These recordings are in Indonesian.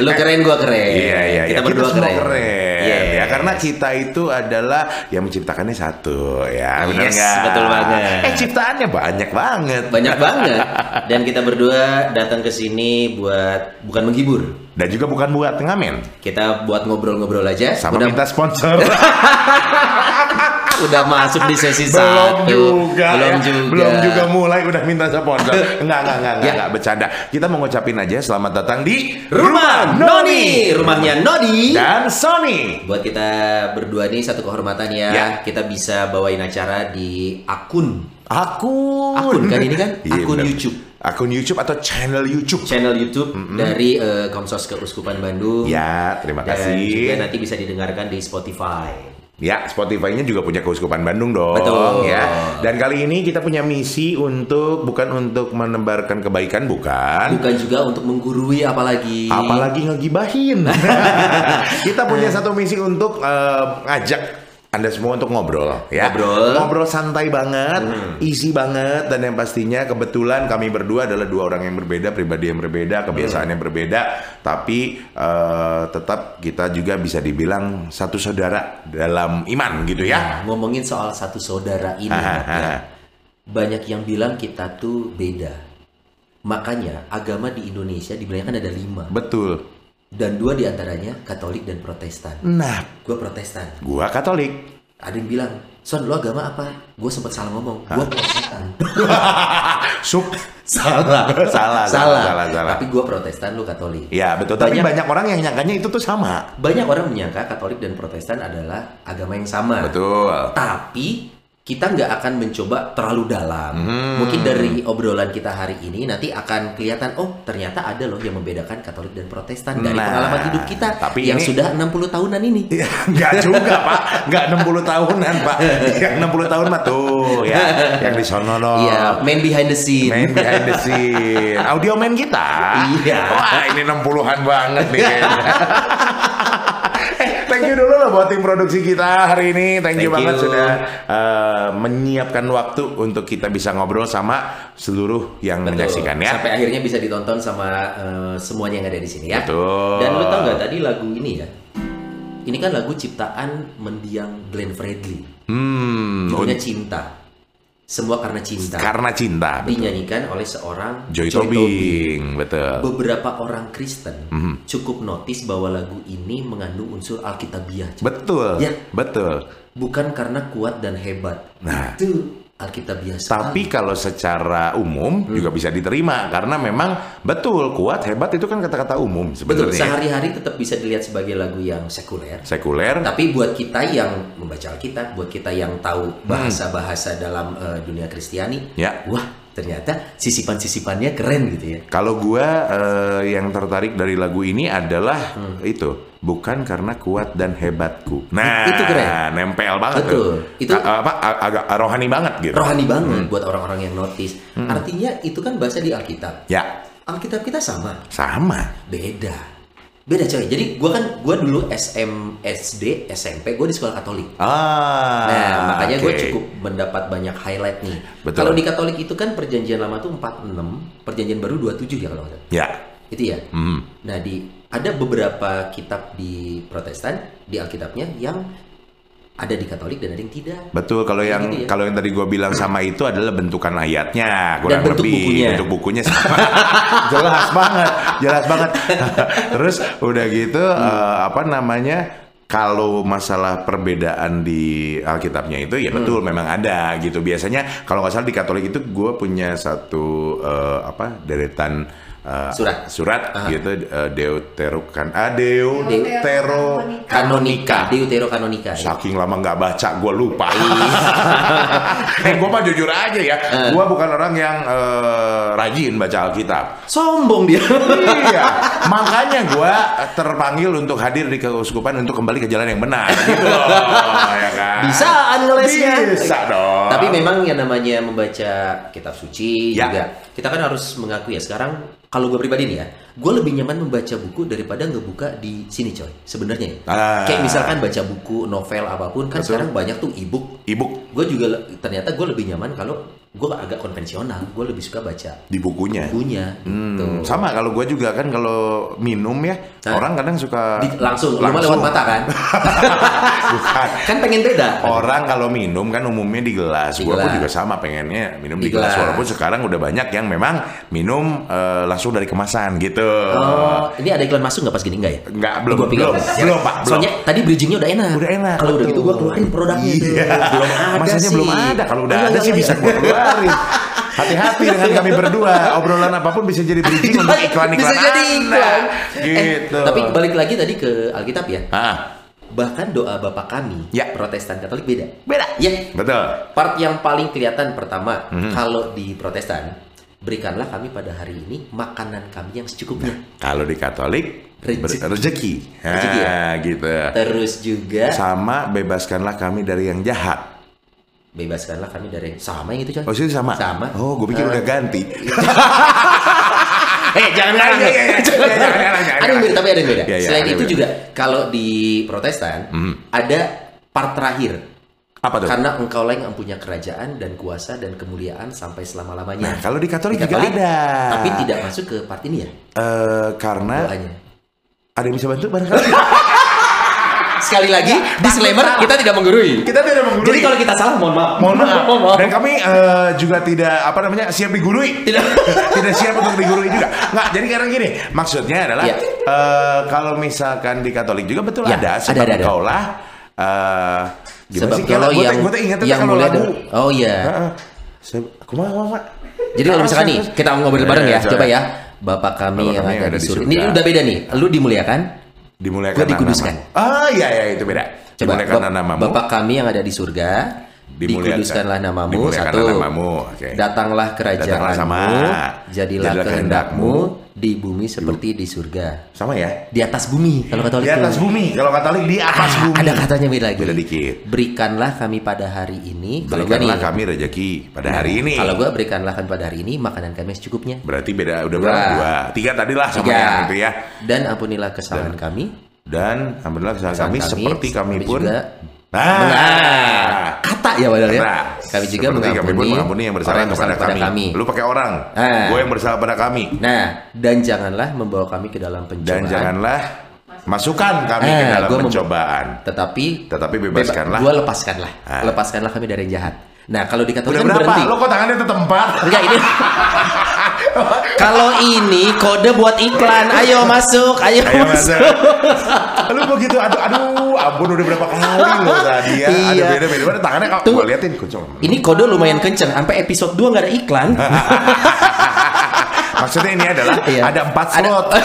lu keren gua keren. Iya iya Kita iya. berdua semua keren. keren. Yes. Ya karena kita itu adalah yang menciptakannya satu ya, benar Yes, nggak? betul banget. Eh ciptaannya banyak banget. banyak banget. Dan kita berdua datang ke sini buat bukan menghibur. Dan juga bukan buat ngamen. Kita buat ngobrol-ngobrol aja. Sama udah, minta sponsor. udah masuk di sesi belum satu. juga Belum ya. juga. belum juga mulai udah minta sponsor enggak enggak enggak enggak, Ya. enggak bercanda kita mau ngucapin aja selamat datang di Rumah Noni, rumahnya Nodi. dan Sony Buat kita berdua nih satu kehormatan ya. Ya. Kita bisa bawain acara di akun akun Akun kan ini kan? Iya, Akun bener. YouTube. akun YouTube atau channel YouTube channel YouTube dari eh, Komsos Keuskupan Bandung. ya terima Dan kasih juga nanti bisa didengarkan di Spotify. Ya, Spotify-nya juga punya Keuskupan Bandung dong. Betul. Ya. Dan kali ini kita punya misi untuk bukan untuk menebarkan kebaikan, bukan. Bukan juga untuk menggurui apalagi. Apalagi ngegibahin. kita punya satu misi untuk eh, ngajak anda semua untuk ngobrol, ya. Ngobrol. Ngobrol santai banget, easy banget, dan yang pastinya kebetulan kami berdua adalah dua orang yang berbeda, pribadi yang berbeda, kebiasaan yang berbeda, tapi eh, tetap kita juga bisa dibilang satu saudara dalam iman, gitu ya. Nah, ngomongin soal satu saudara ini, ya. banyak yang bilang kita tuh beda. Makanya agama di Indonesia dibilangkan ada lima Betul. Dan dua di antaranya Katolik dan Protestan. Nah, Gue Protestan. gua Katolik. Ada yang bilang, Son, lo agama apa? Gue sempat salah ngomong. Gue Protestan. Sup. salah. Salah, salah, salah, salah. Tapi gue Protestan, lu Katolik. Ya, betul. Tapi Banyak- banyak orang yang nyangkanya itu tuh sama. Banyak orang menyangka Katolik dan Protestan adalah agama yang sama. Betul. Tapi kita nggak akan mencoba terlalu dalam. Hmm. Mungkin dari obrolan kita hari ini nanti akan kelihatan oh ternyata ada loh yang membedakan Katolik dan Protestan dari Nah, pengalaman hidup kita tapi yang ini- sudah 60 tahunan ini. Ya, Nggak juga pak, nggak 60 tahunan pak. Yang 60 tahun mah tuh ya, yang di sono loh. Iya, man behind the scene. Main behind the scene. Audio man kita. Iya. Wah ini 60-an banget nih kayaknya. Thank you dulu loh buat tim produksi kita hari ini. Thank, you Thank banget you. sudah eh, menyiapkan waktu untuk kita bisa ngobrol sama seluruh yang Betul. menyaksikan ya. Sampai akhirnya bisa ditonton sama eh, semuanya yang ada di sini ya. Betul. Dan lu tau nggak tadi lagu ini ya? Ini kan lagu ciptaan mendiang Glenn Fredly. Hmm, Judulnya Cinta. Semua karena cinta. karena cinta. betul. dinyanyikan oleh seorang Joy, Tobing, betul. Beberapa orang Kristen Mhm. cukup notice bahwa lagu ini mengandung unsur Alkitabiah. Betul, Ya. betul. Bukan karena kuat dan hebat. Nah. Itu Alkitabiah Tapi sekali. kalau secara umum Hmm. juga bisa diterima karena memang betul kuat hebat itu kan kata-kata umum Betul, sebenarnya. sehari-hari tetap bisa dilihat sebagai lagu yang sekuler. Sekuler. Tapi buat kita yang membaca Alkitab, buat kita yang tahu Hmm. bahasa-bahasa dalam eh, dunia Kristiani, Ya. wah ternyata sisipan-sisipannya keren gitu ya. Kalau gua eh, yang tertarik dari lagu ini adalah Hmm. itu bukan karena kuat dan hebatku. Nah, Itu keren. Nempel banget Betul. tuh. Itu- A- apa agak rohani banget gitu. Rohani banget Hmm. buat orang-orang yang notice. Artinya itu kan bahasa di Alkitab. Ya, Alkitab kita sama, sama. beda. Beda coy. Jadi gua kan gua dulu SM, SD, SMP gua di sekolah Katolik. Ah. Nah, makanya gue oke. cukup mendapat banyak highlight nih. Betul. Kalau di Katolik itu kan perjanjian lama tuh 46, perjanjian baru 27 ya kalau nggak salah. Ya. Itu ya. Hmm. Nah, di ada beberapa kitab di Protestan di Alkitabnya yang ada di Katolik dan ada yang tidak. Betul, kalau yang gitu ya. kalau yang tadi gue bilang sama itu adalah bentukan ayatnya, kurang bentuk lebih bukunya. bentuk bukunya sama. jelas banget, jelas banget. Terus udah gitu Hmm. eh, apa namanya? Kalau masalah perbedaan di Alkitabnya itu ya betul Hmm. memang ada gitu. Biasanya kalau nggak salah di Katolik itu gue punya satu eh, apa deretan eh, Surat. surat gitu uh, deuterokan ah deutero Kanonika, Deutero Kanonika. ya. saking lama nggak baca gue lupa Iya. gue mah jujur aja ya gue bukan orang yang eh, rajin baca Alkitab Sombong dia. iya makanya gue terpanggil untuk hadir di keuskupan untuk kembali ke jalan yang benar gitu loh ya kan Bisa ngelesnya. bisa dong Tapi memang yang namanya membaca kitab suci Ya. juga kita kan harus mengakui ya sekarang kalau gue pribadi nih ya, gue lebih nyaman membaca buku daripada ngebuka di sini coy. Sebenarnya ya. Ah. Kayak misalkan baca buku, novel apa pun kan Betul. sekarang banyak tuh ebook. ibu Gue juga ternyata gue lebih nyaman kalau gue agak konvensional. Gue lebih suka baca di bukunya bukunya. Hmm, gitu. sama kalau gue juga kan kalau minum ya Hah? orang kadang suka Di- langsung, mah lewat mata kan? bukan kan pengen beda. orang kalau minum kan umumnya di gelas gue pun juga sama pengennya minum di, Di gelas. gelas. walaupun sekarang udah banyak yang memang minum eh, langsung dari kemasan gitu Oh, ini ada iklan masuk nggak pas gini nggak ya? Nggak, belum, Gua pegang. belum, belum, Pak, belum. Soalnya tadi bridgingnya udah enak. Udah enak, Kalau udah gitu gue keluarin produknya. Iya. Belum ada Masanya sih. belum ada. Kalau udah ada sih bisa gue keluarin. Hati-hati dengan kami berdua. Obrolan apa pun bisa jadi bridging untuk iklan-iklan Bisa jadi iklan. Gitu. Eh, tapi balik lagi tadi ke Alkitab ya. Ah, Bahkan doa Bapak kami, Ya. Protestan Katolik beda. beda. Ya, Betul. part yang paling kelihatan pertama, Mhm. kalau di Protestan, berikanlah kami pada hari ini makanan kami yang secukupnya. Kalau di Katolik Rezeki. rezeki. Rezeki ya? Gitu. Terus juga Sama bebaskanlah kami dari yang jahat. bebaskanlah kami dari sama yang itu coy. Oh, sih sama. Sama. Oh, gue pikir Eh, udah ganti. Eh ngarang iya. Jangan Iya, iya, ngarang. iya, iya, Ada yang beda tapi ada yang beda. Iya, iya, Selain itu yang juga kalau di Protestan Hmm. ada part terakhir. Apa tuh? Karena engkau lah yang mempunyai kerajaan dan kuasa dan kemuliaan sampai selama-lamanya. Nah, kalau di Katolik Di juga Katolik, ada. Tapi tidak masuk ke part ini ya Eh, karena doanya. ada yang bisa bantu barangkali. Sekali lagi, Ya, disclaimer takut kita tidak menggurui. Kita tidak menggurui. Jadi kalau kita salah mohon maaf. Mohon maaf. Mohon maaf. Dan kami eh, juga tidak apa namanya siap digurui. Tidak. tidak siap untuk digurui juga. Nggak. Jadi karena gini, maksudnya adalah Iya. eh, kalau misalkan di Katolik juga betul Iya, ada. ada, Sebab ada, ada. engkau lah. eh, gimana Sebab sih? kalau gue yang gue ingat yang kalau mulai lagu. Oh iya. Heeh. Se- Kumaha, kumaha? Jadi kalau misalkan nih kita ngobrol bareng ya, Iya, coba ya. Bapak kami yang ada di surga. Ini udah beda nih. Lu dimuliakan. Dimuliakan Gua dikuduskan. Ah iya iya itu beda. Coba namamu. Bapak kami yang ada di surga, dikuduskanlah namamu Dimuliakan satu. namamu, oke. Datanglah kerajaanmu, Datanglah sama. jadilah, Jadilah kehendakmu di bumi seperti di surga. sama ya. Di atas bumi kalau Katolik Di atas tuh. bumi. Kalau Katolik di atas Ah, bumi. Ada katanya beda lagi. Beda dikit. Berikanlah kami pada hari ini. Kalau gua nih, Berikanlah kami rezeki pada hari ini. kalau gua berikanlah kami pada hari ini makanan kami secukupnya. Berarti beda udah berapa? Dua. Tiga tadi lah sama yang itu ya. Dan ampunilah kesalahan kami. Dan alhamdulillah kesalahan Kesalahan kami, seperti kami, pun. juga Nah. Nah, kata ya padahal ya. Nah, kami juga seperti kami pun mengampuni, mengampuni yang bersalah yang kepada bersalah kami. Lu pakai orang. Ah. Gue yang bersalah pada kami. Nah, dan janganlah membawa kami ke dalam Dan pencobaan. janganlah masukkan kami ke Ah, dalam pencobaan. Tetapi Tetapi bebaskanlah. Gue lepaskanlah. Ah. Lepaskanlah kami dari yang jahat. Nah, kalau di Katolik Udah berapa? berhenti. Lo kok tangannya tetap empat? Enggak ini. kalau ini kode buat iklan. Ayo masuk, ayo, Ayo masuk. masuk. Lu begitu aduh aduh ampun udah berapa kali lo tadi ya. Ada Iya. beda-beda Mana tangannya kalau Tuh. gua liatin kucing. Ini kode lumayan kenceng. Sampai episode 2 nggak ada iklan. Maksudnya ini adalah Iya. ada empat slot.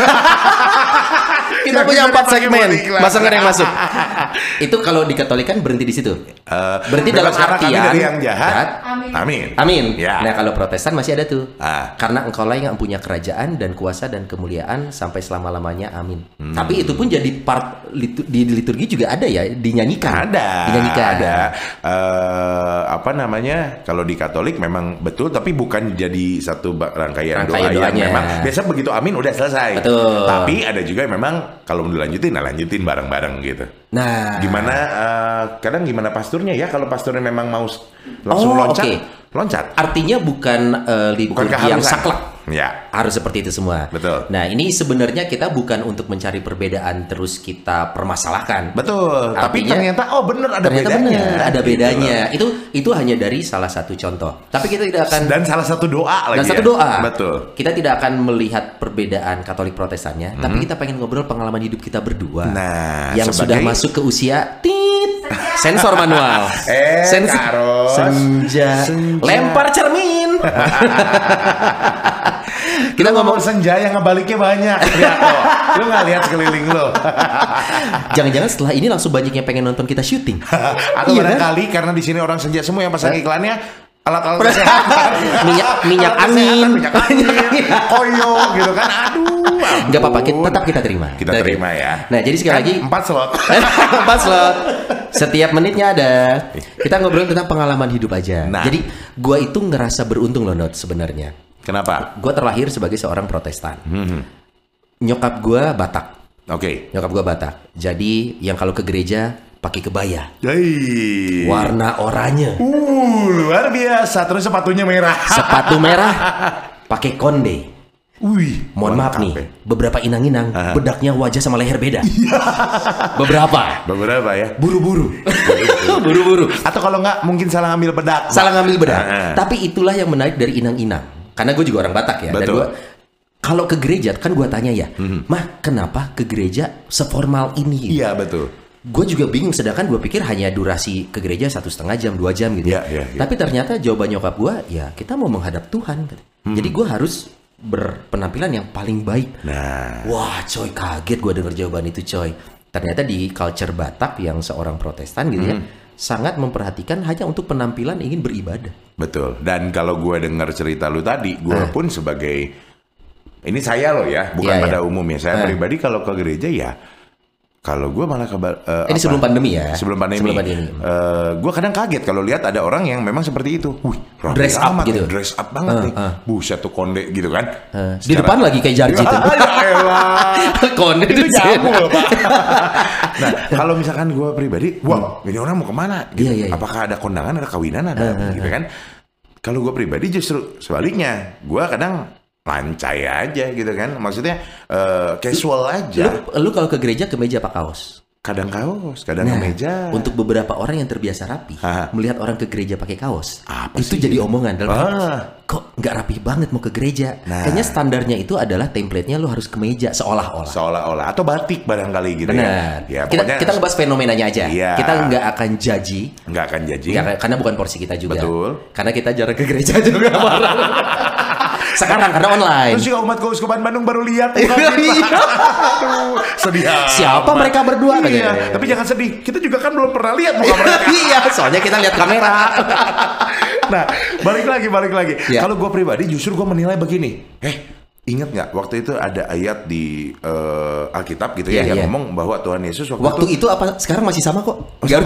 Kita Yang punya empat segmen. Masa nggak ada yang masuk? Itu kalau di Katolik kan berhenti di situ. Eh, Berarti dalam kami artian dari yang jahat. jahat. Amin. Amin. Amin. Ya. Nah kalau Protestan masih ada tuh. Ah. Karena engkau lah yang punya kerajaan dan kuasa dan kemuliaan sampai selama lamanya. Amin. Hmm. Tapi itu pun jadi part di liturgi juga ada ya dinyanyikan. Ada, Dinyanyikan. ada. Eh, apa namanya? Kalau di Katolik memang betul, tapi bukan jadi satu rangkaian, Rangkaian doa yang doanya. memang biasa begitu Amin udah selesai. Betul. Tapi ada juga yang memang kalau mau dilanjutin, nah lanjutin bareng-bareng gitu. Nah. Gimana? eh, kadang gimana pasturnya ya? Kalau pasturnya memang mau langsung Oh, loncat, oke. loncat. Artinya bukan eh, Bukan liturgi yang saklek. Ya, Harus seperti itu semua. Betul. Nah ini sebenarnya kita bukan untuk mencari perbedaan terus kita permasalahkan. betul. Tapi Artinya- ternyata oh bener ada Ternyata bedanya. benar, ada Gitu bedanya. Itu itu hanya dari salah satu contoh. Tapi kita tidak akan Dan salah satu doa lagi. dan satu ya. doa. Betul. Kita tidak akan melihat perbedaan Katolik Protestannya, tapi kita pengen ngobrol pengalaman hidup kita berdua. Hmm. Nah, yang sudah sebagai- masuk ke usia tit sensor manual. Eh, Sens- Kak Ros. senja. Senja. lempar cermin. Kita Lu ngomong senja yang ngebaliknya banyak. Lihat lo. Lu nggak lihat sekeliling lo. jangan-jangan setelah ini langsung banyak yang pengen nonton kita syuting. Atau Iya kan? barangkali karena di sini orang senja semua yang pasang iklannya alat-alat kesehatan. minyak minyak Alat angin. minyak angin, koyo gitu kan. Aduh. Nggak apa-apa, kita, tetap kita terima. Kita terima ya. Nah, jadi sekali Kan lagi empat slot. Empat slot. Setiap menitnya ada. Kita ngobrolin tentang pengalaman hidup aja. Nah. Jadi gua itu ngerasa beruntung loh Not sebenarnya. Kenapa? Gua terlahir sebagai seorang Protestan. Hmm. Nyokap gua Batak. Oke. Nyokap gua Batak. Jadi yang kalau ke gereja pakai kebaya. Hei. Warna oranye. Uh, luar biasa. Terus sepatunya merah. Sepatu merah. Pakai konde. Wih, Mohon maaf lengkap nih, ya. beberapa inang-inang bedaknya wajah sama leher beda. beberapa. Beberapa ya. Buru-buru. Buru-buru. Atau kalau nggak mungkin salah ngambil bedak. Salah ngambil bedak. Ah. Tapi itulah yang menarik dari inang-inang. Karena gue juga orang Batak ya. Dan Betul. gua kalau ke gereja kan gue tanya ya, mah kenapa ke gereja seformal ini? Iya betul. Gue juga bingung. Sedangkan gue pikir hanya durasi ke gereja satu setengah jam, dua jam gitu. Iya, iya, iya. Tapi ternyata jawaban nyokap gue, ya kita mau menghadap Tuhan. kata. Jadi gue harus berpenampilan yang paling baik. Nah, Wah, coy kaget gue denger jawaban itu, coy. Ternyata di culture Batak yang seorang Protestan gitu ya, sangat memperhatikan hanya untuk penampilan ingin beribadah. betul. Dan kalau gue dengar cerita lu tadi, gue Ah. pun sebagai ini saya loh ya, bukan Iya, pada iya. umumnya. Saya Ah. pribadi kalau ke gereja ya, kalau gue malah ke eh, Ini apa? sebelum pandemi ya? Sebelum pandemi. Sebelum pandemi. Eh, gue kadang kaget kalau lihat ada orang yang memang seperti itu. Wih, Dress up amat gitu. nih, dress up banget Ah, nih. ah. Buset tuh konde gitu kan. Eh, di depan lagi kayak jarji tuh. ya. Konde itu jamu Jen. loh pak. nah kalau misalkan gue pribadi, wah ini orang mau ke mana? Gitu. Iya, iya, iya. Apakah ada kondangan, ada kawinan, ada apa gitu kan? Kalau gue pribadi justru sebaliknya, gue kadang lancai aja gitu kan. Maksudnya eh, casual aja. Lu, lu kalau ke gereja ke meja apa kaos? Kadang kaos, kadang Nah, kemeja. Untuk beberapa orang yang terbiasa rapi, Ah. melihat orang ke gereja pakai kaos, Apa itu sih? jadi omongan dalam Ah. kok nggak rapi banget mau ke gereja? Nah. Kayaknya standarnya itu adalah template-nya lu harus ke meja seolah-olah. seolah-olah atau batik barangkali gitu Benar. ya. Ya kita pokoknya kita ngebahas fenomenanya aja. Iya. Kita nggak akan jaji. nggak akan. Nggak, karena bukan porsi kita juga. Betul. Karena kita jarang ke gereja juga. Sekarang karena online. Terus juga umat keuskupan Bandung baru lihat Iya. Aduh, sedih. Siapa amat. mereka berdua? Iya, tapi jangan sedih. Kita juga kan belum pernah lihat muka mereka. iya, soalnya kita lihat kamera. nah, balik lagi, balik lagi. Iya. Kalau gue pribadi justru gue menilai begini. Eh, ingat nggak waktu itu ada ayat di eh, Alkitab gitu ya Iya, yang iya. ngomong bahwa Tuhan Yesus waktu, Waktu itu itu apa sekarang masih sama kok? Oh, Nggak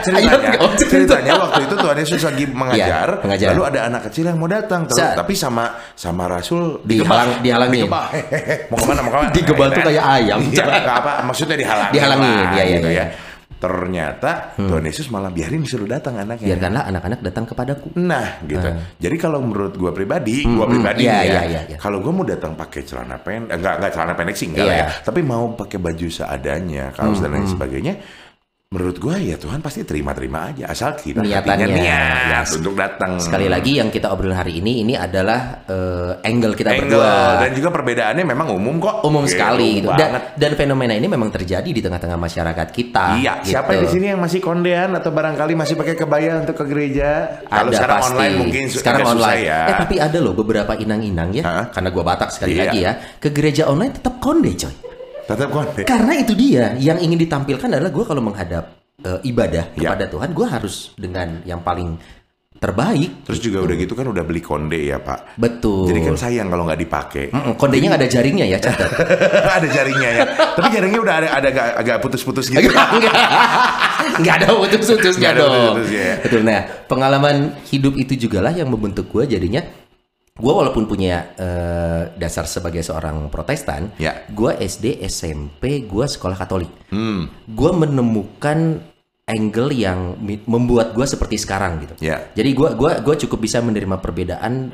ceritanya, Ayat- oh, cerita. ceritanya waktu itu Tuhan Yesus lagi mengajar, Iya, mengajar. lalu ada anak kecil yang mau datang, terus, Sa- tapi sama sama Rasul Dihalang- dihalangin. Hehehe, mau ke mana mau ke mana? Digebal tuh Akhirnya- kayak ayam. Iya, nggak apa, maksudnya dihalangin. Dihalangin, lah, iya, iya, gitu iya. ya. Ternyata Tuhan Yesus malah biarin disuruh datang anaknya. Biarkanlah anak-anak datang kepadaku. Nah, gitu. Jadi kalau menurut gua pribadi, gua pribadi Iya, nih ya, iya, iya, iya. kalau gua mau datang pakai celana pendek, enggak enggak celana pendek sih enggak Iya. lah ya, tapi mau pakai baju seadanya, kaos dan lain sebagainya, menurut gua ya Tuhan pasti terima-terima aja asal kita Niatannya, niat yes. untuk datang. Sekali lagi yang kita obrolin hari ini ini adalah eh, angle kita Angle, berdua. dan juga perbedaannya memang umum kok. umum Gitu sekali gitu. Dan, dan fenomena ini memang terjadi di tengah-tengah masyarakat kita. Iya, gitu. siapa di sini yang masih kondean atau barangkali masih pakai kebaya untuk ke gereja? Kalau sekarang pasti. online mungkin sekarang online. ya. Eh tapi ada loh beberapa inang-inang ya, Hah? karena gua Batak sekali Iya. lagi ya, ke gereja online tetap konde coy. Tetap konde. Karena itu dia yang ingin ditampilkan adalah gua kalau menghadap eh, ibadah Ya. kepada Tuhan, gua harus dengan yang paling terbaik. Terus juga udah gitu kan udah beli konde ya Pak. Betul. Jadi kan sayang kalau nggak dipakai. Mm-mm, kondenya nggak ada jaringnya ya catat. ada jaringnya ya. Tapi jaringnya udah ada ada agak, agak putus-putus gitu. Enggak, enggak ada putus-putusnya Nggak dong. putus-putusnya ya. Betul. Nah, pengalaman hidup itu juga lah yang membentuk gue jadinya gue walaupun punya eh, dasar sebagai seorang Protestan, Ya. gue SD, SMP, gue sekolah Katolik. Hmm. Gue menemukan angle yang membuat gue seperti sekarang gitu. Ya. Jadi gue gua gua cukup bisa menerima perbedaan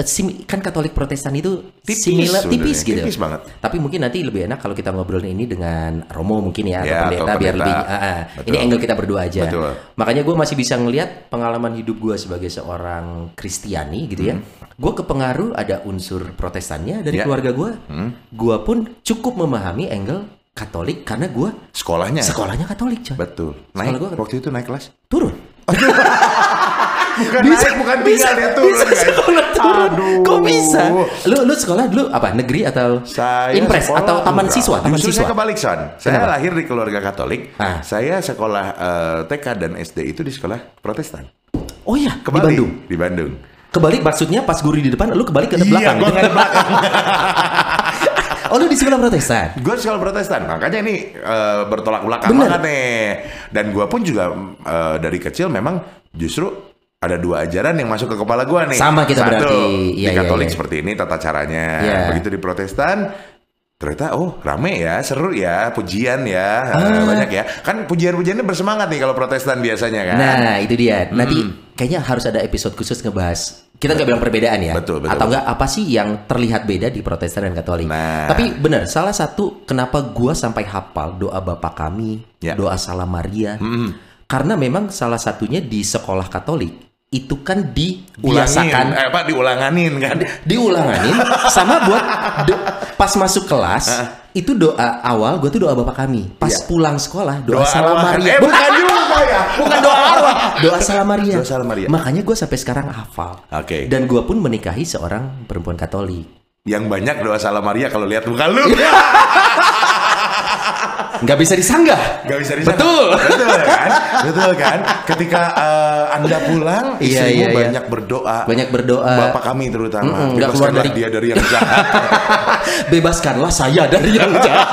sim- kan Katolik Protestan itu Tipis similar tipis gitu. tipis banget. Tapi mungkin nanti lebih enak kalau kita ngobrolin ini dengan Romo mungkin ya, Ya, atau pendeta atau biar lebih ah. Betul. ini angle kita berdua aja. Betul. Makanya gue masih bisa ngelihat pengalaman hidup gue sebagai seorang Kristiani gitu ya. Gue kepengaruh ada unsur Protestannya dari Hmm. Ya. keluarga gue. Hmm. Gue pun cukup memahami angle Katolik karena gue Sekolahnya. sekolahnya Katolik coy. Betul. Sekolah Naik gua- waktu itu naik kelas. Turun. Bukan Bisa, naik, bukan bisa, tinggal dia turun, bisa guys. sekolah turun. Aduh. Kok bisa? Lu lu sekolah dulu apa? Negeri atau Saya impres sekolah atau taman enggak. siswa? Taman Justru siswa. saya kebalik son. Saya Kenapa? lahir di keluarga Katolik. Ah. Saya sekolah eh, TK dan SD itu di sekolah Protestan. Oh iya, di Kebalik Bandung. Di Bandung. Kebalik maksudnya pas guru di depan, lu kebalik ke belakang. Iya, gua di belakang. oh lu di sekolah Protestan. Gue sekolah Protestan, makanya ini eh, bertolak belakang Bener. banget nih. Dan gue pun juga eh, dari kecil memang justru ada dua ajaran yang masuk ke kepala gue nih. Sama kita Satu, berarti. di Iya, iya, Katolik iya. seperti ini tata caranya. Iya. Begitu di Protestan, ternyata oh rame ya, seru ya, pujian ya, eh, Ah. banyak ya. Kan pujian-pujiannya bersemangat nih kalau Protestan biasanya kan. Nah, itu dia. Nanti kayaknya harus ada episode khusus ngebahas. Kita nggak bilang perbedaan ya. Betul, betul, Atau enggak apa sih yang terlihat beda di Protestan dan Katolik. Nah. Tapi benar, salah satu kenapa gua sampai hafal doa Bapa kami, Ya. doa Salam Maria. Karena memang salah satunya di sekolah Katolik itu kan dibiasakan eh, apa diulanganin kan? diulanganin sama buat do- pas masuk kelas itu doa awal gue tuh doa bapak kami pas Iya. pulang sekolah doa, Doa salam. Maria Eh, bukan juga ya. bukan doa arwah doa salam Maria Doa salam Maria. makanya gue sampai sekarang hafal Oke. dan gue pun menikahi seorang perempuan Katolik Yang banyak doa salam Maria kalau lihat muka lu. Nggak bisa disanggah Gak bisa disangka. Betul. Betul kan? Betul kan? Ketika eh, Anda pulang, Iya, istrimu iya, iya. banyak berdoa. banyak berdoa Bapak kami terutama. Nggak keluar Bebaskanlah dari- dia dari yang jahat. bebaskanlah saya dari yang jahat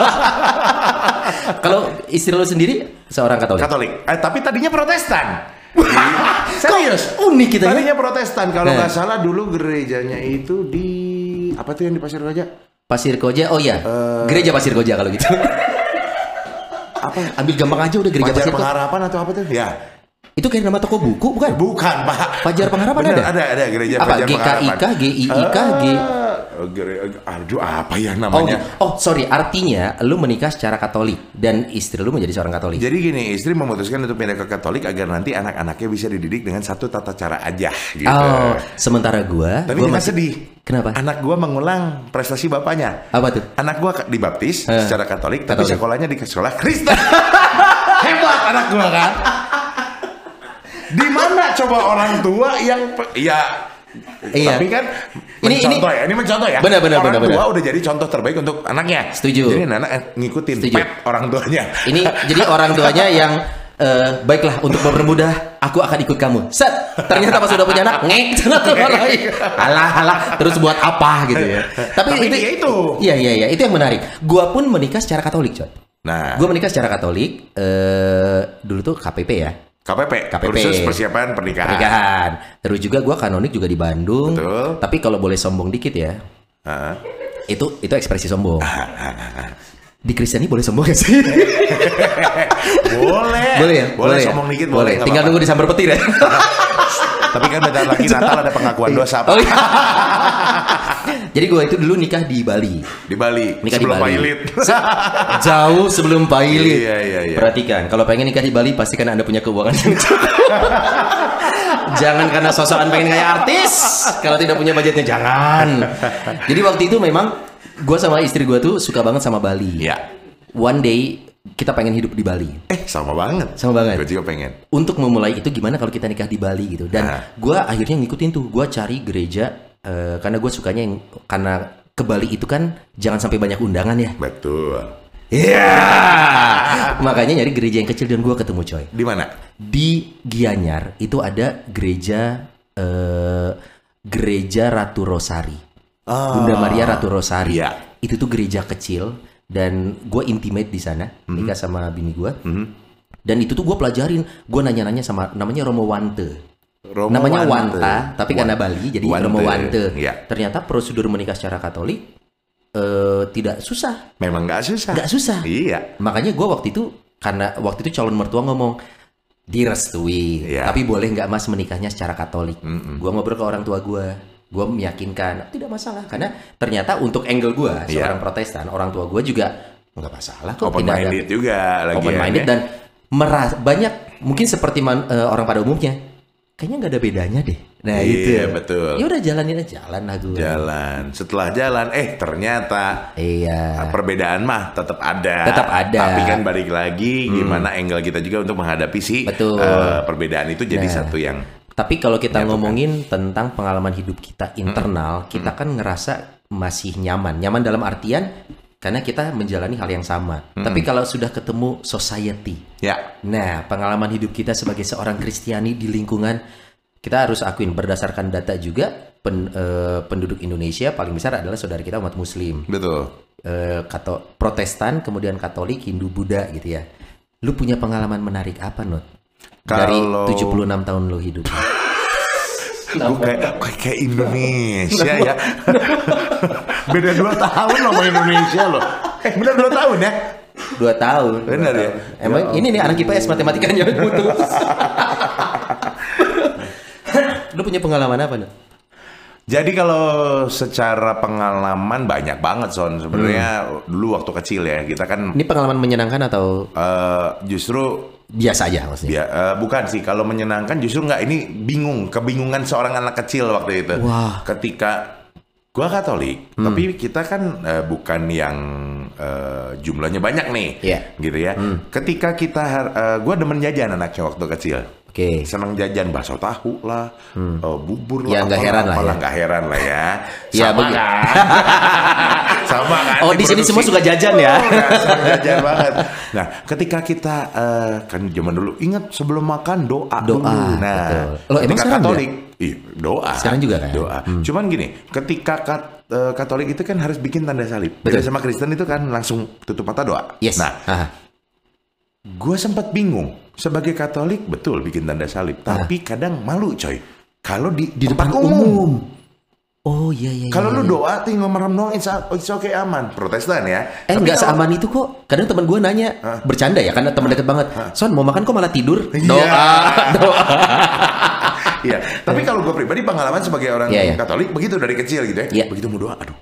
kalau istri lo sendiri seorang Katolik Katolik. Eh, tapi tadinya Protestan. Serius. Unik kita ya? Tadinya Protestan. Kalau Eh. nggak salah dulu gerejanya itu di apa tuh yang di Pasir Raja? Pasir Koja, oh iya, Eh. gereja Pasir Koja kalau gitu. Apa? Ambil gampang aja udah gereja Fajar Pasir Koja. Pengharapan atau apa tuh? Ya. Itu kayak nama toko buku bukan? Bukan, Pak. Fajar Pengharapan Bener, ada? Ada, ada gereja Apa? Pengharapan. GKIK, GIIK, G. Eh, aduh, apa ya Oh, namanya? oh sorry, artinya lu menikah secara Katolik dan istri lu menjadi seorang Katolik. Jadi gini, istri memutuskan untuk pindah ke Katolik agar nanti anak-anaknya bisa dididik dengan satu tata cara aja gitu. Oh, sementara gua, Tapi gua masih- sedih. Kenapa? Anak gua mengulang prestasi bapaknya. Apa tuh? Anak gua dibaptis Eh, secara Katolik, tapi Katolik. sekolahnya di sekolah Kristen. Hebat anak gua kan. Di mana coba orang tua yang ya Iya. Tapi kan Ini- mencontoh ya, ini mencontoh ya. Benar, benar, orang benar, tua benar. udah jadi contoh terbaik untuk anaknya. Setuju. Jadi anak ngikutin Setuju. pet orang tuanya. Ini jadi orang tuanya yang eh, baiklah untuk mempermudah aku akan ikut kamu. Set, ternyata pas sudah punya anak ngek Alah, alah, terus buat apa gitu ya. Tapi, Tapi ya itu. Iya, iya, iya, itu yang menarik. Gua pun menikah secara Katolik, coy. Nah, Gue menikah secara Katolik, eh dulu tuh KPP ya, KPP, KPP. kursus persiapan pernikahan. pernikahan. Terus juga gue kanonik juga di Bandung. Betul. Tapi kalau boleh sombong dikit ya, Heeh. itu itu ekspresi sombong. Di Kristiani boleh sombong gak sih? boleh. boleh ya? Boleh, ya? sombong dikit boleh. nggak Tinggal nunggu disambar petir ya. Tapi kan bentar lagi Natal ada pengakuan dosa oh Pak. iya. Jadi gue itu dulu nikah di Bali. di Bali. Nikah sebelum di Bali. pilot. Jauh sebelum pailit. Iya, iya, iya. Perhatikan, kalau pengen nikah di Bali pastikan Anda punya keuangan yang cukup. jangan karena sosokan pengen kayak artis. Kalau tidak punya budgetnya jangan. Jadi waktu itu memang gue sama istri gue tuh suka banget sama Bali. Iya. One day kita pengen hidup di Bali. Eh, sama banget. Sama banget. Gue juga pengen. Untuk memulai itu gimana kalau kita nikah di Bali gitu. Dan Nah. gue akhirnya ngikutin tuh. Gue cari gereja eh, karena gue sukanya yang karena ke Bali itu kan jangan sampai banyak undangan ya. Betul. Iya. Makanya nyari gereja yang kecil dan gue ketemu coy. Di mana? Di Gianyar itu ada gereja eh, gereja Ratu Rosari. Bunda Maria Ratu Rosari. Iya. Itu tuh gereja kecil dan gue intimate di sana nikah sama bini gue. Dan itu tuh gue pelajarin, gue nanya-nanya sama namanya Romo Wante. Romo namanya Wante. Wanta, tapi karena Bali jadi Wante, Romo Wante. iya. Ternyata prosedur menikah secara Katolik eh, tidak susah, Memang nggak susah. nggak susah. Iya. Makanya gue waktu itu karena waktu itu calon mertua ngomong direstui, Iya. tapi boleh nggak mas menikahnya secara Katolik? Gue ngobrol ke orang tua gue, gue meyakinkan tidak masalah karena ternyata untuk angle gue Iya. seorang Protestan, orang tua gue juga nggak masalah kok Open tidak ada minded juga lagi open minded ya. dan meras banyak mungkin seperti man- eh, orang pada umumnya kayaknya nggak ada bedanya deh. Nah Iya, itu betul. Ya udah jalanin aja jalan lah gue. Jalan. Setelah jalan, eh ternyata Iya. perbedaan mah tetap ada. Tetap ada. Tapi kan balik lagi gimana angle kita juga untuk menghadapi si Betul. eh, perbedaan itu jadi Nah. satu yang Tapi kalau Ya, kita ngomongin tentang pengalaman hidup kita internal, kita kan ngerasa masih nyaman. Nyaman dalam artian karena kita menjalani hal yang sama. Tapi kalau sudah ketemu society, Ya. nah pengalaman hidup kita sebagai seorang Kristiani di lingkungan kita harus akuin berdasarkan data juga pen- eh, penduduk Indonesia paling besar adalah saudara kita umat Muslim, Betul. Eh, kato Protestan, kemudian Katolik, Hindu, Buddha gitu ya. Lu punya pengalaman menarik apa, Not? Dari Kalau- 76 tahun lo hidup. Gue kayak, kayak kayak Indonesia ya. Beda dua tahun sama Indonesia loh. Eh bener dua tahun ya? Dua tahun. Benar ya? Emang ini nih anak IPS matematikanya putus. Lu punya pengalaman apa, Not? Jadi kalau secara pengalaman banyak banget Son. Sebenarnya Hmm. dulu waktu kecil ya kita kan Ini pengalaman menyenangkan atau eh, justru biasa aja maksudnya? ya eh, bukan sih kalau menyenangkan justru nggak ini bingung kebingungan seorang anak kecil waktu itu. Wah. Ketika gua Katolik, Hmm. tapi kita kan eh, bukan yang eh, jumlahnya banyak nih, Iya. gitu ya. Ketika kita, eh, gua demen jajan anaknya waktu kecil. Oke. senang jajan bakso tahu lah, eh, bubur Ya, lah, nggak apalah, heran lah apalah, ya. nggak heran lah ya. Ya, Sama kan? Sama kan? Oh, di sini semua suka jajan ya? Oh, jajan banget. Nah, ketika kita eh, kan zaman dulu ingat sebelum makan doa, Doa, dulu. Nah, betul. Loh, emang ketika Katolik, iya, doa. Sekarang juga kan? Doa. Cuman gini, ketika kat- eh, Katolik itu kan harus bikin tanda salib. Beda sama Kristen itu kan langsung tutup mata doa. Yes. Nah. Gue sempat bingung. Sebagai Katolik betul bikin tanda salib, tapi kadang malu coy. Kalau di, Di tempat depan umum. Oh iya iya. Kalau iya, lu iya. doa tinggal merem doang, it's, it's okay aman. Protestan ya. Eh Tapi nggak kalau- seaman itu kok. Kadang teman gue nanya, bercanda ya karena teman deket banget. Son mau makan kok malah tidur? Iya. Doa, doa. Iya. Tapi kalau gue pribadi pengalaman sebagai orang Iya, iya. Katolik begitu dari kecil gitu ya. Iya. Begitu mau doa, aduh,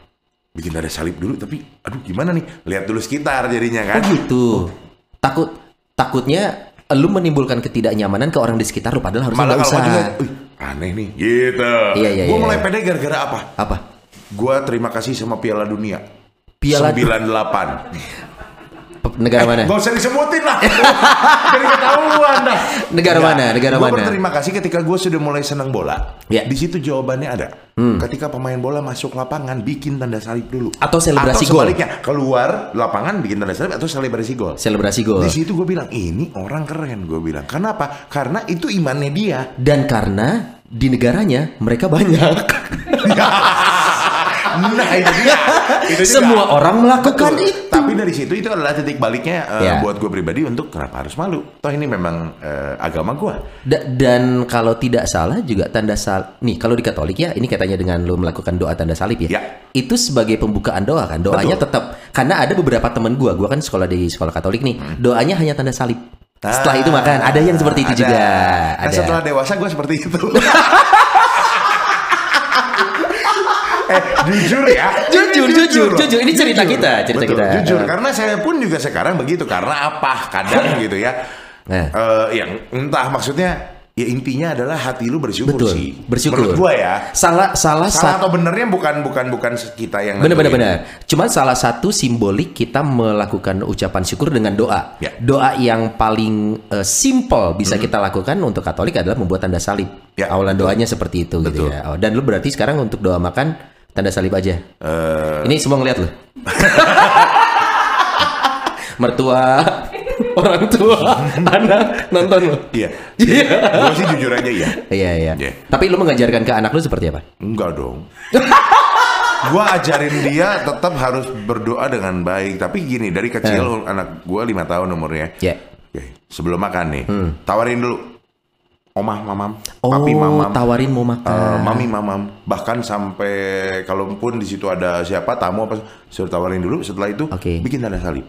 bikin tanda salib dulu. Tapi, aduh gimana nih? Lihat dulu sekitar jadinya Oh kan. gitu. Takut takutnya lu menimbulkan ketidaknyamanan ke orang di sekitar lu padahal harusnya nggak usah. juga, "Wih, aneh nih. Gitu. Iya, iya, Gue iya. mulai pede gara-gara apa? Apa? Gue terima kasih sama Piala Dunia. Piala 98. Negara mana? Gak usah disebutin lah. Jadi ketahuan dah. Negara mana? Negara gua mana? berterima kasih ketika gue sudah mulai senang bola. Ya. Hmm. Di situ jawabannya ada. Ketika pemain bola masuk lapangan, bikin tanda salib dulu. Atau selebrasi atau gol. keluar lapangan bikin tanda salib atau selebrasi gol. Selebrasi gol. Di situ gue bilang, ini orang keren. Gue bilang, kenapa? Karena itu imannya dia. Dan karena di negaranya mereka banyak. Nah itu dia. Itu juga. Semua orang melakukan Betul. itu. Tapi dari situ itu adalah titik baliknya eh, Ya. buat gue pribadi untuk kenapa harus malu. Toh ini memang eh, agama gue. Da- dan kalau tidak salah juga tanda salib. Nih kalau di Katolik ya, ini katanya dengan lu melakukan doa tanda salib ya. Ya. Itu sebagai pembukaan doa kan. Doanya Betul. tetap karena ada beberapa teman gua, gua kan sekolah di sekolah Katolik nih. Doanya hanya tanda salib. Setelah itu makan. Ada yang seperti itu Hmm. Ada. juga. Nah, Ada. setelah dewasa gue seperti itu. eh jujur ya. Jujur, Ini jujur, loh. jujur. Ini cerita kita, cerita Betul, kita. Jujur karena saya pun juga sekarang begitu karena apa? Kadang gitu ya. Nah. Eh, yang entah maksudnya ya intinya adalah hati lu bersyukur Betul. sih. Bersyukur. Menurut gue ya. Salah salah Salah satu atau benernya bukan bukan bukan kita yang Benar benar benar. Cuma salah satu simbolik kita melakukan ucapan syukur dengan doa. Ya. Doa yang paling eh, simple bisa kita lakukan untuk Katolik adalah membuat tanda salib. Ya, Awalan doanya seperti itu gitu Betul. ya. Oh, dan lu berarti sekarang untuk doa makan tanda salib aja. Eh, Ini semua ngeliat lu. Mertua, orang tua, anak nonton lu. Iya. gue sih jujur aja ya. Iya iya. Iya. Tapi lu mengajarkan ke anak lu seperti apa? Enggak dong. gua ajarin dia tetap harus berdoa dengan baik. Tapi gini, dari kecil anak gua lima tahun umurnya. Ya. Oke, sebelum makan nih, tawarin dulu. Omah, mamam, Oh, papi, mamam, tawarin mau makan. mami, mamam. Bahkan sampai kalaupun di situ ada siapa tamu apa, suruh tawarin dulu. Setelah itu Oke. bikin tanda salib.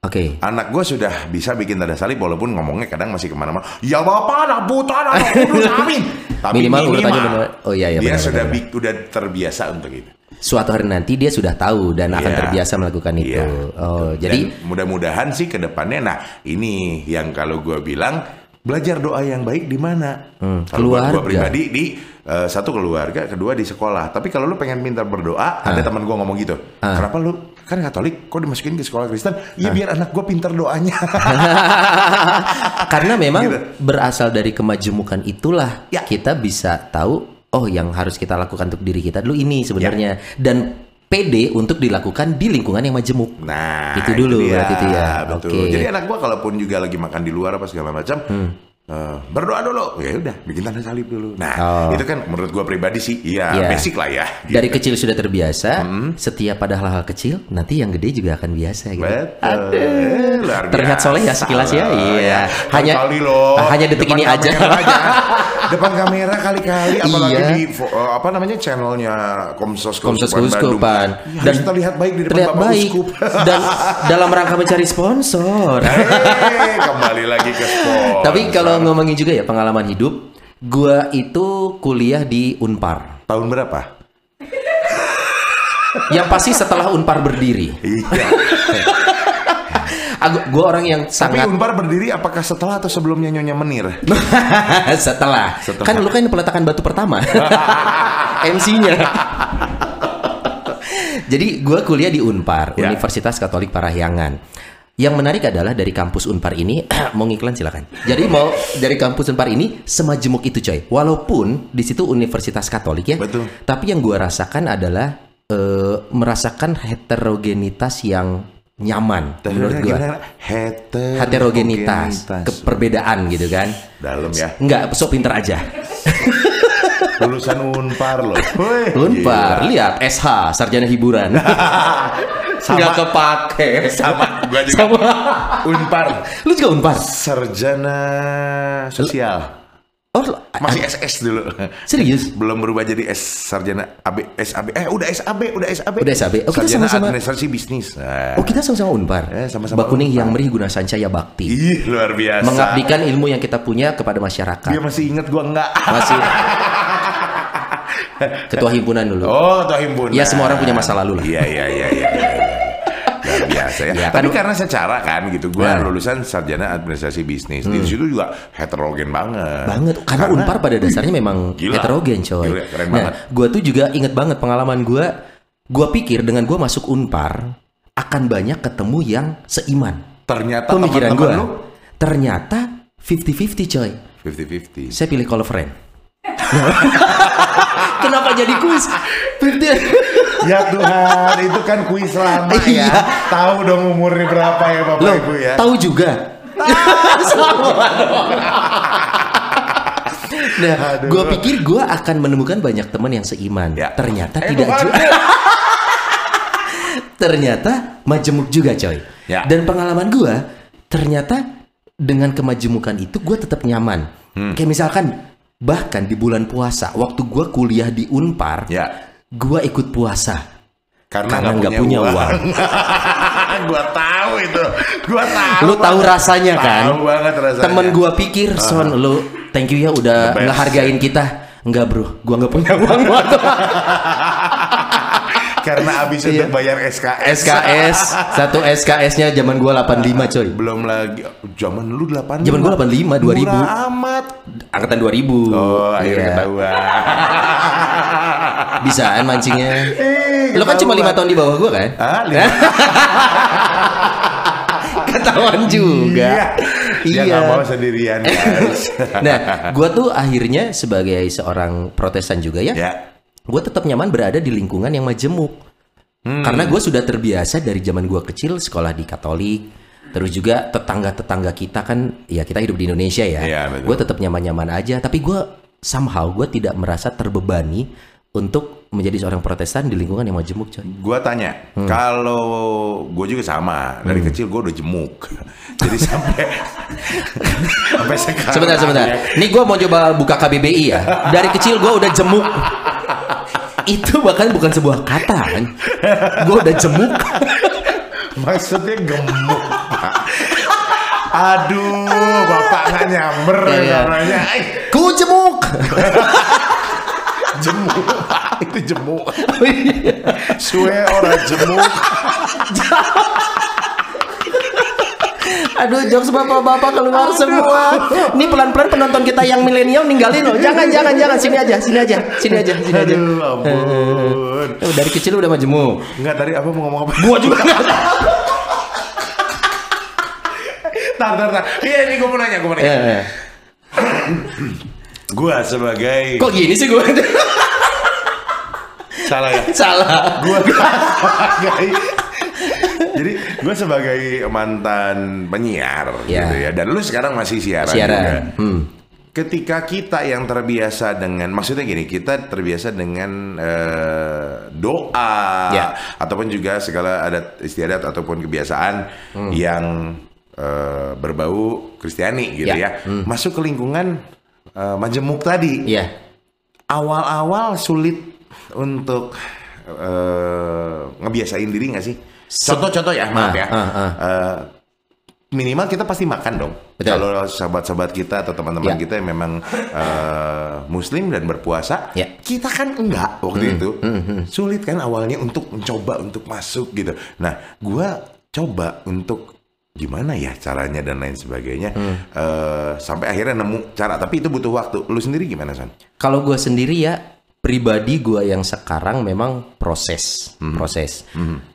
Oke. Anak gue sudah bisa bikin tanda salib walaupun ngomongnya kadang masih ke mana-mana. Ya bapak anak buta anak kudus amin. Tapi Minimal minimal, benar. Oh, iya, iya, dia benar, sudah benar, bi- udah terbiasa untuk itu. Suatu hari nanti dia sudah tahu dan akan Iya. terbiasa melakukan itu. Iya. Oh, jadi Dan mudah-mudahan sih ke depannya. Nah ini yang kalau gue bilang belajar doa yang baik di mana? Hmm, keluarga. gue pribadi di eh, satu keluarga, kedua di sekolah. Tapi kalau lu pengen pintar berdoa, ada teman gue ngomong gitu. Kenapa lu kan Katolik, kok dimasukin ke sekolah Kristen? Iya biar anak gue pinter doanya. Karena memang Gitu. berasal dari kemajemukan itulah Ya. kita bisa tahu oh yang harus kita lakukan untuk diri kita dulu ini sebenarnya Ya. dan pede untuk dilakukan di lingkungan yang majemuk. Nah, Itu dulu dia. berarti itu ya. Betul. Oke. Hmm. Jadi anak gua kalaupun juga lagi makan di luar apa segala macam, eh, berdoa dulu. Ya udah, bikin tanda salib dulu. Nah, Oh. itu kan menurut gua pribadi sih, iya Iya. basic lah ya. Dari kecil sudah terbiasa, setiap pada hal-hal kecil, nanti yang gede juga akan biasa gitu. Betul. Eh, Terlihat soleh ya sekilas ya. Iya. Hanya Hanya- kali loh. hanya detik Depan ini aja. kamera Depan kamera kali-kali apalagi Iya. di eh, apa namanya channelnya Komsos Komsos. Keuskupan. Ya, harus terlihat baik di depan terlihat Bapak baik Uskup. dan dalam rangka mencari sponsor. Hei, kembali lagi ke sport. Tapi kalau ngomongin juga ya pengalaman hidup, gua itu kuliah di Unpar. tahun berapa? Yang pasti setelah Unpar berdiri. Iya. Aku, gua orang yang Tapi sangat Unpar berdiri apakah setelah atau sebelumnya Nyonya Menir? setelah. Setelah. Kan lu kan peletakan batu pertama. MC-nya. Jadi gua kuliah di Unpar, Ya. Universitas Katolik Parahyangan. Yang menarik adalah dari kampus Unpar ini mau ngiklan silakan. Jadi mau dari kampus Unpar ini semajemuk itu coy. Walaupun di situ Universitas Katolik ya. Betul. Tapi yang gua rasakan adalah eh, merasakan heterogenitas yang nyaman menurut gua. Heterogenitas. Heterogenitas, keperbedaan gitu kan. Dalam ya. Enggak, sok pinter aja. Lulusan Unpar loh. Unpar, lihat SH, sarjana hiburan. Sama. Nggak kepake. Sama, gua juga. Sama. Unpar. Lu juga Unpar? Sarjana sosial. Oh, Masih SS dulu. serius? Belum berubah jadi S sarjana AB SAB. Eh udah SAB, udah SAB. Udah SAB. Oh, kita sarjana sama-sama- administrasi bisnis. Nah. Oh, kita sama-sama Unpar. Eh, sama-sama Bakuning Unpar. yang merih guna sancaya bakti. Ih, luar biasa. Mengabdikan ilmu yang kita punya kepada masyarakat. Dia masih inget gua enggak. Masih ketua himpunan dulu. Oh, toh himpunan. Ya, semua orang punya masa lalu lah. Iya, iya, iya, iya. Biasa ya. Ya, Tapi kan- karena secara kan gitu, gua Nah. lulusan sarjana administrasi bisnis. Di situ juga heterogen banget. banget karena, Unpar pada dasarnya memang gila. heterogen coy. Gila, keren nah, banget. gua tuh juga inget banget pengalaman gua. Gua pikir dengan gua masuk Unpar akan banyak ketemu yang seiman. ternyata Pemikiran lu Ternyata 50-50 coy. 50-50. Saya pilih call friend. Kenapa jadi kuis? 50 Ya Tuhan, itu kan kuis lama Iya. ya. Tahu dong umurnya berapa ya Bapak Loh, Ibu ya. tahu juga. Sama dong. Nah, gue pikir gue akan menemukan banyak teman yang seiman. Ya. Ternyata Eh, tidak juga. ternyata majemuk juga, coy. Ya. Dan pengalaman gue, ternyata dengan kemajemukan itu gue tetap nyaman. Hmm. Kayak misalkan bahkan di bulan puasa, waktu gue kuliah di Unpar, Ya. Gue ikut puasa. Karena, Karena nggak punya uang. gua tahu itu. Gua tahu. Lu tahu banget. rasanya kan? Tahu banget rasanya. Temen gua pikir, Son, lu thank you ya udah ngehargain kita. Enggak bro, gua nggak punya uang waktu Karena abis Iya. untuk bayar SKS. SKS satu SKS-nya zaman gua 85 coy. Belum lagi zaman lu 85. Zaman gua 85, 2000. Murah amat. Angkatan 2000. Oh, akhirnya Iya. ketahuan. Bisaan mancingnya. Eh, Lu kan cuma ketahuan. lima tahun di bawah gua kan? Ah, lima. Ketahuan juga. Iya. Dia nggak mau sendirian, guys. nah, gua tuh akhirnya sebagai seorang protestan juga ya. ya. Gue tetap nyaman berada di lingkungan yang majemuk. Hmm. Karena gue sudah terbiasa dari zaman gue kecil sekolah di Katolik. Terus juga tetangga-tetangga kita kan, ya kita hidup di Indonesia ya. Iya, betul. gue tetap nyaman-nyaman aja. Tapi gue somehow gue tidak merasa terbebani untuk menjadi seorang Protestan di lingkungan yang majemuk, coy. Gua tanya, Hmm. kalau gue juga sama dari kecil gue udah jemuk, jadi sampai sampai sekarang. Sebentar, sebentar. ya. Ini gue mau coba buka KBBI ya. Dari kecil gue udah jemuk. Itu bahkan bukan sebuah kata kan. Gue udah jemuk. Maksudnya gemuk, Pak. Aduh, bapak nggak nyamber Iya. namanya. Eh, Ku jemuk. jemuk, itu jemuk. Oh, iya. Suwe orang jemuk. Aduh, jokes bapak-bapak keluar semua. Ini pelan-pelan penonton kita yang milenial ninggalin loh. Jangan, jangan, jangan. Sini aja, sini aja, sini aja, sini aja. Aduh, ampun. Oh, dari kecil udah majemuk. Enggak tadi apa mau ngomong apa? Gua juga nggak tahu. Tar, tar, tar. Iya, ini gue mau nanya, gue mau nanya. Eh, eh. Gue sebagai Kok gini sih gue? salah ya. Salah. Gue sebagai jadi gue sebagai mantan penyiar Ya. gitu ya dan lu sekarang masih siaran, juga. Siaran. Hmm. Ketika kita yang terbiasa dengan maksudnya gini, kita terbiasa dengan eh, doa Ya. ataupun juga segala adat istiadat ataupun kebiasaan Hmm. yang eh, berbau Kristiani gitu Ya. ya. Masuk ke lingkungan eh, majemuk tadi. Iya. Awal-awal sulit untuk eh, ngebiasain diri nggak sih? Contoh-contoh ya, maaf Ah, ya. ah, ah. Eh, minimal kita pasti makan dong. Betul. Kalau sahabat-sahabat kita atau teman-teman Ya. kita yang memang eh, Muslim dan berpuasa, Ya. kita kan enggak waktu itu. Sulit kan awalnya untuk mencoba untuk masuk gitu. Nah, gua coba untuk gimana ya caranya dan lain sebagainya Eh, sampai akhirnya nemu cara. Tapi itu butuh waktu. Lu sendiri gimana San? Kalau gue sendiri ya pribadi gue yang sekarang memang proses, proses.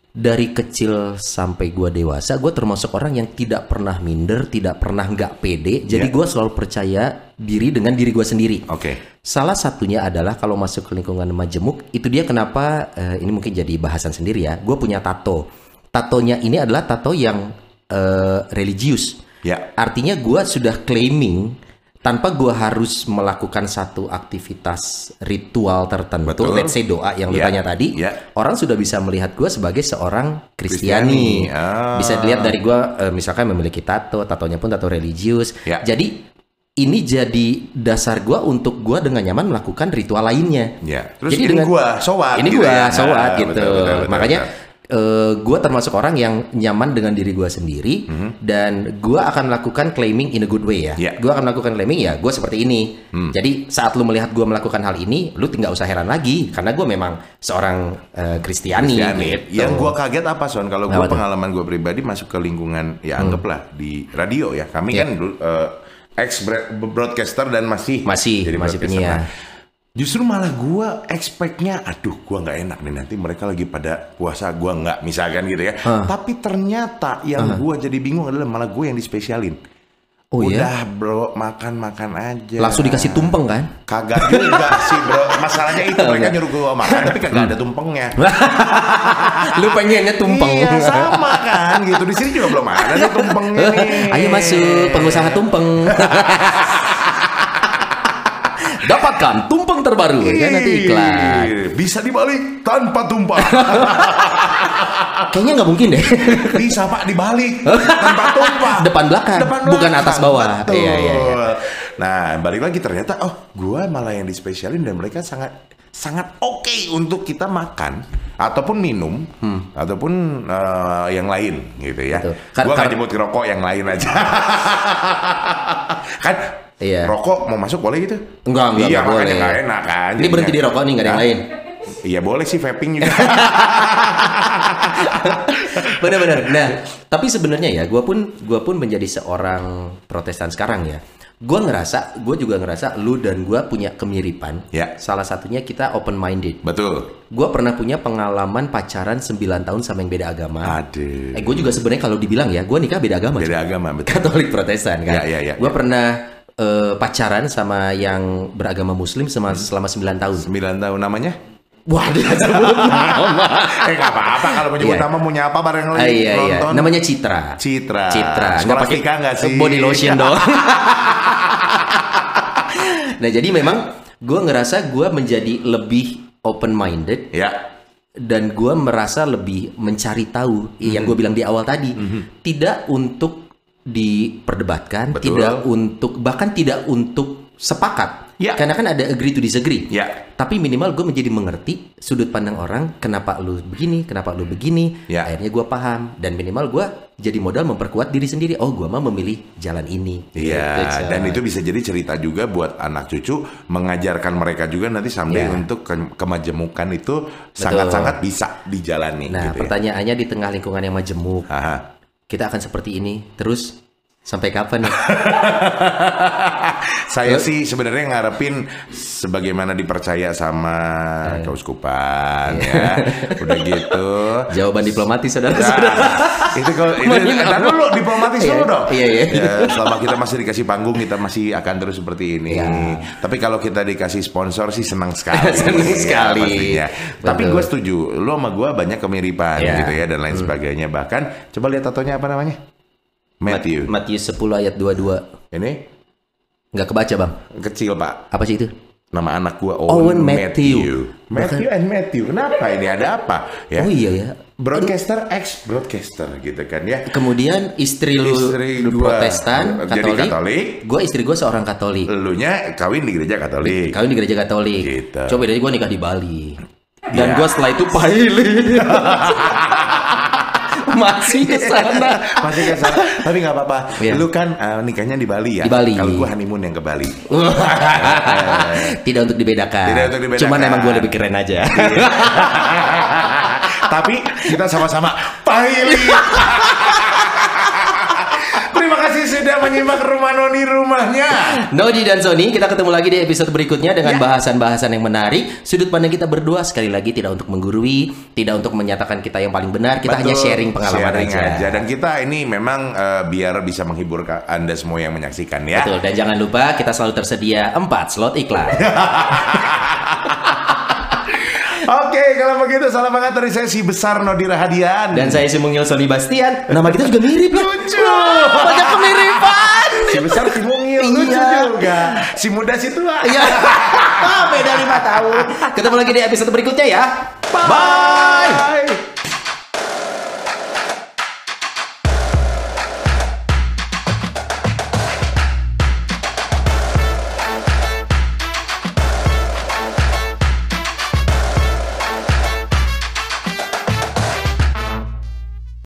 Dari kecil sampai gue dewasa, gue termasuk orang yang tidak pernah minder, tidak pernah nggak pede. Jadi Ya. gue selalu percaya diri dengan diri gue sendiri. Oke. Salah satunya adalah kalau masuk ke lingkungan majemuk, itu dia kenapa eh, ini mungkin jadi bahasan sendiri ya. Gue punya tato. Tatonya ini adalah tato yang eh, religius. Ya. Artinya gue sudah claiming tanpa gue harus melakukan satu aktivitas ritual tertentu, Betul. let's say doa yang lu Ya, tanya tadi, ya. orang sudah bisa melihat gue sebagai seorang Kristiani. Ah. Bisa dilihat dari gue eh, misalkan memiliki tato, tatonya pun tato religius. Ya. Jadi ini jadi dasar gue untuk gue dengan nyaman melakukan ritual lainnya. Ya. Terus Jadi ini dengan- gua sholat Ini gitu gue ya. sholat Ah, gitu. betul, betul, betul, Makanya betul. Gue termasuk orang yang nyaman dengan diri gue sendiri dan gue akan melakukan claiming in a good way ya. Ya. Gue akan melakukan claiming ya gue seperti ini. Hmm. Jadi saat lu melihat gue melakukan hal ini, lu tinggal usah heran lagi karena gue memang seorang eh, Kristiani. Kristiani. gitu. Yang gua kaget apa Son? Kalau tuh? pengalaman gua pribadi masuk ke lingkungan ya anggaplah di radio ya. Kami Ya. kan dulu eh, ex broadcaster dan masih Masih, masih broadcaster. penyiar. Nah, Justru malah gua expect-nya aduh gua nggak enak nih nanti mereka lagi pada puasa gua nggak misalkan gitu ya. Tapi ternyata yang gua jadi bingung adalah malah gue yang dispesialin. Oh ya. Udah bro makan-makan aja. Langsung dikasih tumpeng kan? Kagak juga sih bro. Masalahnya itu mereka nyuruh gua makan tapi kagak ada tumpengnya. lu pengennya tumpeng. Iya sama kan gitu di sini juga belum ada tumpengnya nih. Ayo masuk pengusaha tumpeng. Dapatkan tumpeng terbaru kan nanti iklan. Bisa dibalik tanpa tumpah. Kayaknya nggak mungkin deh. Bisa pak dibalik tanpa tumpah. Depan belakang, bukan atas bawah. Betul. Iya, iya, iya. Nah balik lagi ternyata oh gua malah yang dispesialin dan mereka sangat sangat oke untuk kita makan ataupun minum ataupun eh, yang lain gitu ya. Hmm. Betul. Kan- gua nggak kan- nyebut rokok yang lain aja. kan Iya. rokok mau masuk boleh gitu? Enggak, enggak, Iya enggak boleh. nggak enak kan. Ini berhenti di rokok nih, nggak ada yang lain. Iya boleh sih vaping juga. Benar-benar. Nah, tapi sebenarnya ya, gue pun gua pun menjadi seorang Protestan sekarang ya. Gue ngerasa, gue juga ngerasa lu dan gue punya kemiripan. Ya. Salah satunya kita open minded. Betul. Gue pernah punya pengalaman pacaran 9 tahun sama yang beda agama. Aduh. Eh, gue juga sebenarnya kalau dibilang ya, gue nikah beda agama. Beda agama betul. Katolik Protestan kan. Ya, ya, ya, Gue ya. pernah eh, pacaran sama yang beragama Muslim selama, Hmm. selama 9 tahun. 9 tahun namanya? Wah, dia sebut nama. eh apa-apa kalau mau nyebut Iya. nama mau nyapa bareng Ah, lagi iya, iya. nonton. Namanya Citra. Citra. Citra. Nggak pakai Skolastika nggak sih? Body lotion dong. nah, jadi memang gue ngerasa gue menjadi lebih open minded Ya. dan gue merasa lebih mencari tahu yang gue bilang di awal tadi tidak untuk diperdebatkan Betul. tidak untuk bahkan tidak untuk sepakat Ya. karena kan ada agree to disagree Ya. tapi minimal gue menjadi mengerti sudut pandang orang kenapa lu begini kenapa lu begini Ya. akhirnya gue paham dan minimal gue jadi modal memperkuat diri sendiri oh gue mah memilih jalan ini Iya, Gitu, dan itu bisa jadi cerita juga buat anak cucu mengajarkan mereka juga nanti someday Iya. untuk ke- kemajemukan itu sangat-sangat bisa dijalani nah gitu ya. pertanyaannya di tengah lingkungan yang majemuk Aha. Kita akan seperti ini. Terus Sampai kapan nih? Saya sih sebenarnya ngarepin sebagaimana dipercaya sama keuskupan ya. Udah gitu. Jawaban diplomatis Nah, saudara-saudara. itu kalau itu apa? dulu diplomatis Iya, dulu dong. iya, iya. Ya, selama kita masih dikasih panggung kita masih akan terus seperti ini. Iya. Tapi kalau kita dikasih sponsor sih senang sekali. Senang Ya, sekali. pastinya. Tapi gue setuju. Lo sama gue banyak kemiripan Iya. gitu ya dan lain sebagainya. Bahkan coba lihat tatonya apa namanya? Matthew. Matius 10 ayat 22. Ini Nggak kebaca bang. kecil pak. Apa sih itu? Nama anak gue Owen Matthew. Matthew and Matthew. Kenapa ini ada apa? Ya. Oh iya ya. Broadcaster ex broadcaster gitu kan ya. Kemudian istri lu, Istri gua Protestan, jadi Katolik. Katolik. Gue istri gue seorang Katolik. Elunya kawin di gereja Katolik. Kawin di gereja Katolik. Gitu. Coba dari gue nikah di Bali. Dan Iya. gue setelah itu pilot. Masih ke sana. Masih ke sana. Tapi nggak apa-apa. Iya. Lu kan eh, nikahnya di Bali ya. Di Bali. Kalau gua honeymoon yang ke Bali. Tidak untuk dibedakan. Tidak untuk dibedakan. Cuman emang gue lebih keren aja. Tapi kita sama-sama pilot. Kasih sudah menyimak rumah noni rumahnya. Nodi dan Sony, kita ketemu lagi di episode berikutnya dengan Ya. bahasan-bahasan yang menarik. Sudut pandang kita berdua sekali lagi tidak untuk menggurui, tidak untuk menyatakan kita yang paling benar. Kita hanya Betul. sharing pengalaman Sharing aja. Dan kita ini memang eh, biar bisa menghibur Anda semua yang menyaksikan ya. Betul. Dan jangan lupa kita selalu tersedia 4 slot iklan. Oke, kalau begitu salam hangat dari saya si besar Nodi Rahadian. Dan saya si Mungil Sony Bastian. Nama kita juga mirip ya. Lucu. Banyak kemiripan. si besar si mungil lucu Iya. juga. Si muda si tua. Iya. Beda 5 tahun. Ketemu lagi di episode berikutnya ya. Bye. Bye.